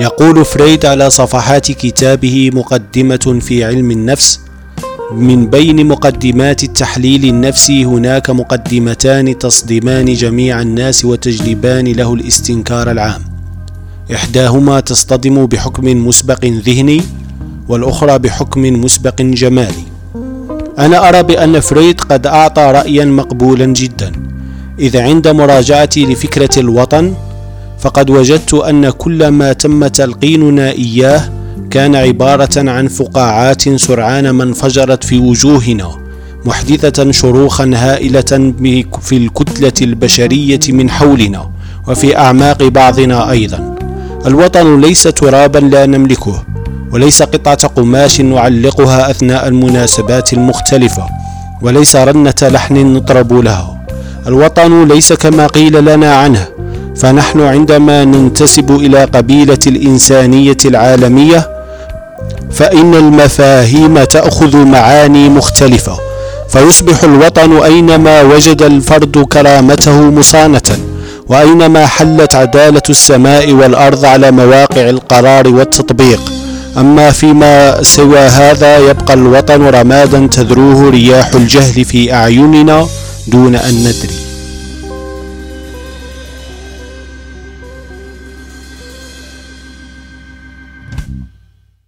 يقول فريد على صفحات كتابه مقدمة في علم النفس من بين مقدمات التحليل النفسي هناك مقدمتان تصدمان جميع الناس وتجلبان له الاستنكار العام. إحداهما تصطدم بحكم مسبق ذهني والأخرى بحكم مسبق جمالي. أنا أرى بأن فريد قد أعطى رايا مقبولا جدا إذ عند مراجعتي لفكرة الوطن فقد وجدت أن كل ما تم تلقيننا إياه كان عبارة عن فقاعات سرعان ما انفجرت في وجوهنا محدثة شروخا هائلة في الكتلة البشرية من حولنا وفي أعماق بعضنا أيضا. الوطن ليس ترابا لا نملكه وليس قطعة قماش نعلقها أثناء المناسبات المختلفة وليس رنة لحن نطرب لها. الوطن ليس كما قيل لنا عنه فنحن عندما ننتسب إلى قبيلة الإنسانية العالمية فإن المفاهيم تأخذ معاني مختلفة فيصبح الوطن أينما وجد الفرد كرامته مصانة وأينما حلت عدالة السماء والأرض على مواقع القرار والتطبيق. أما فيما سوى هذا يبقى الوطن رمادا تذروه رياح الجهل في أعيننا دون أن ندري.